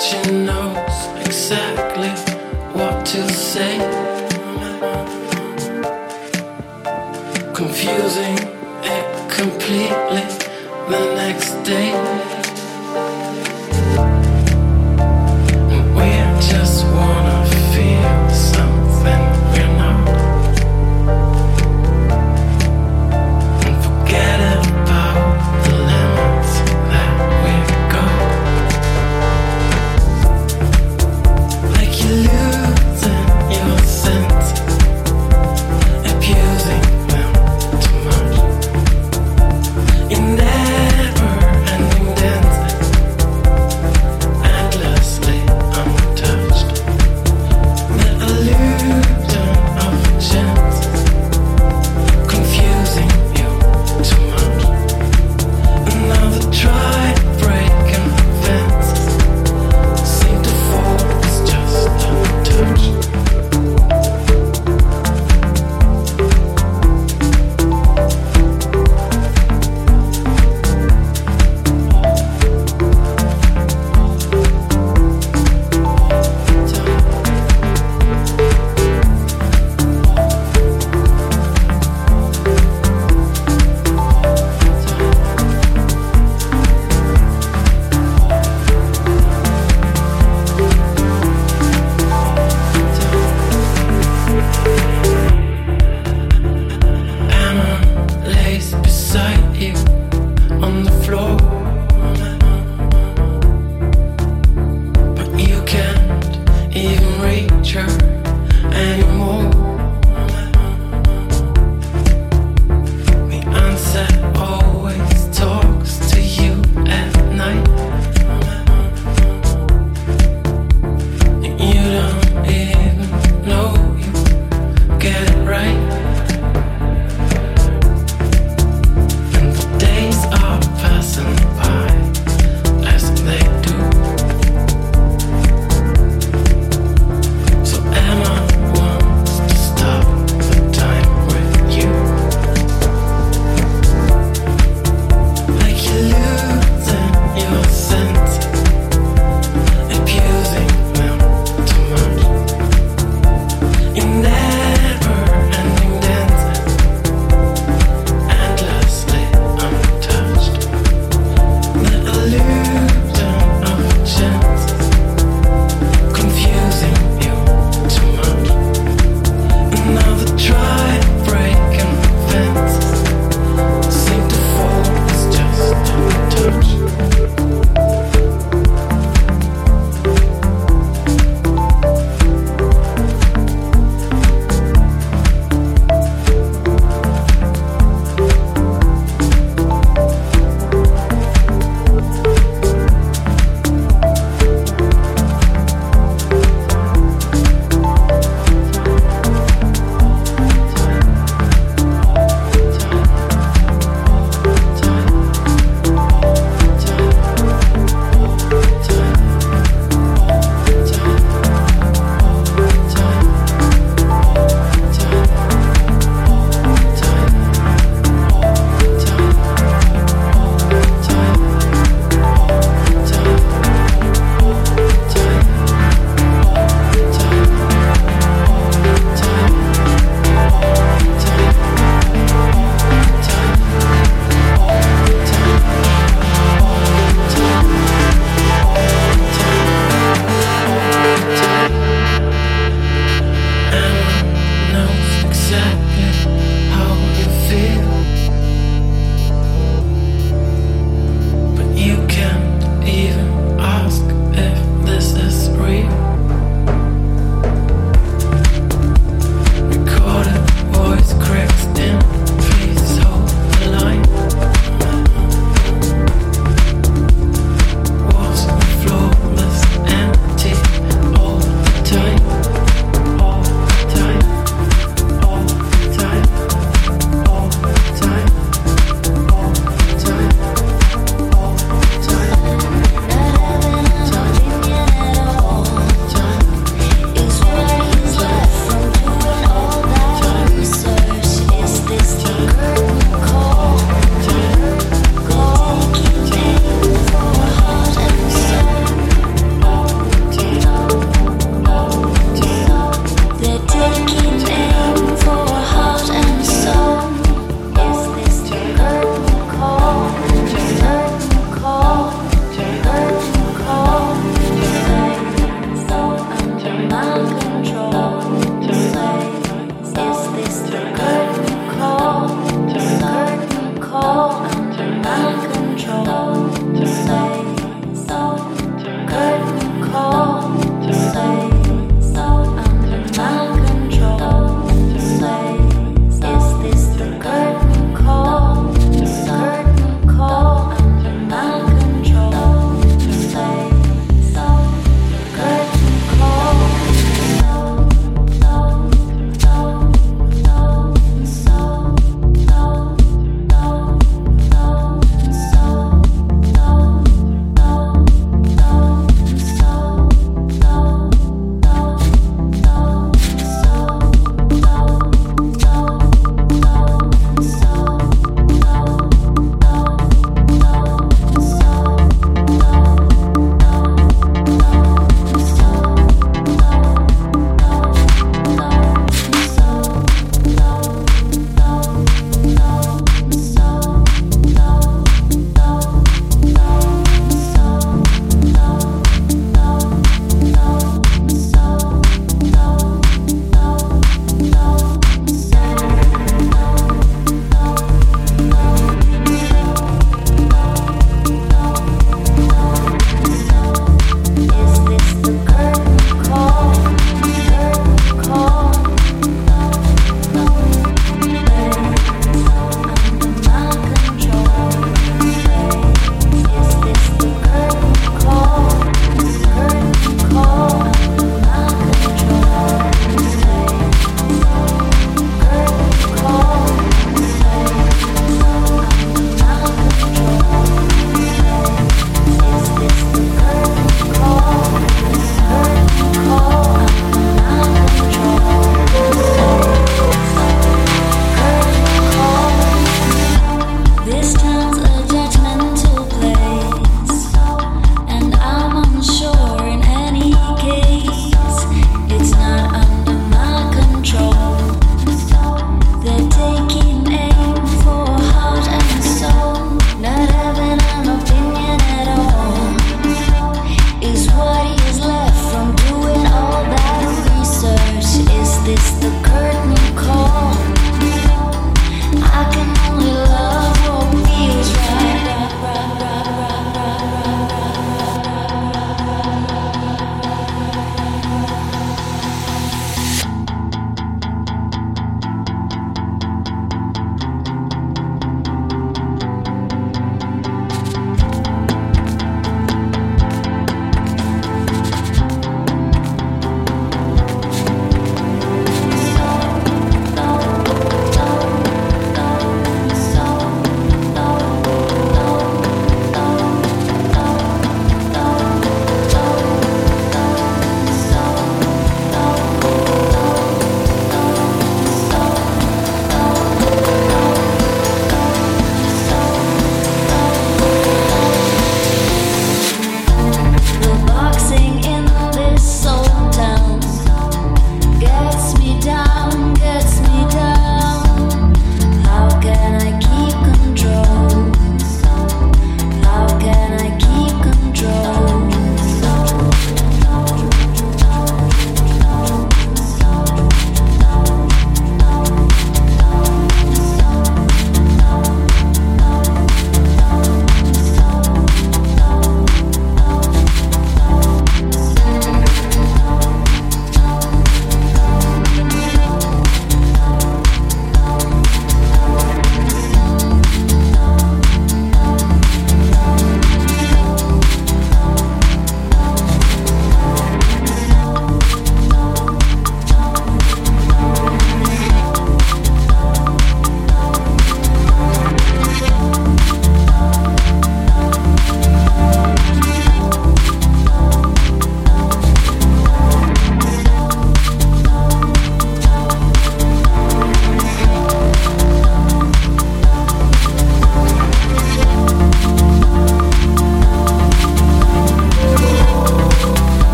She knows exactly what to say. Confusing it completely the next day.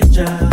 stranger.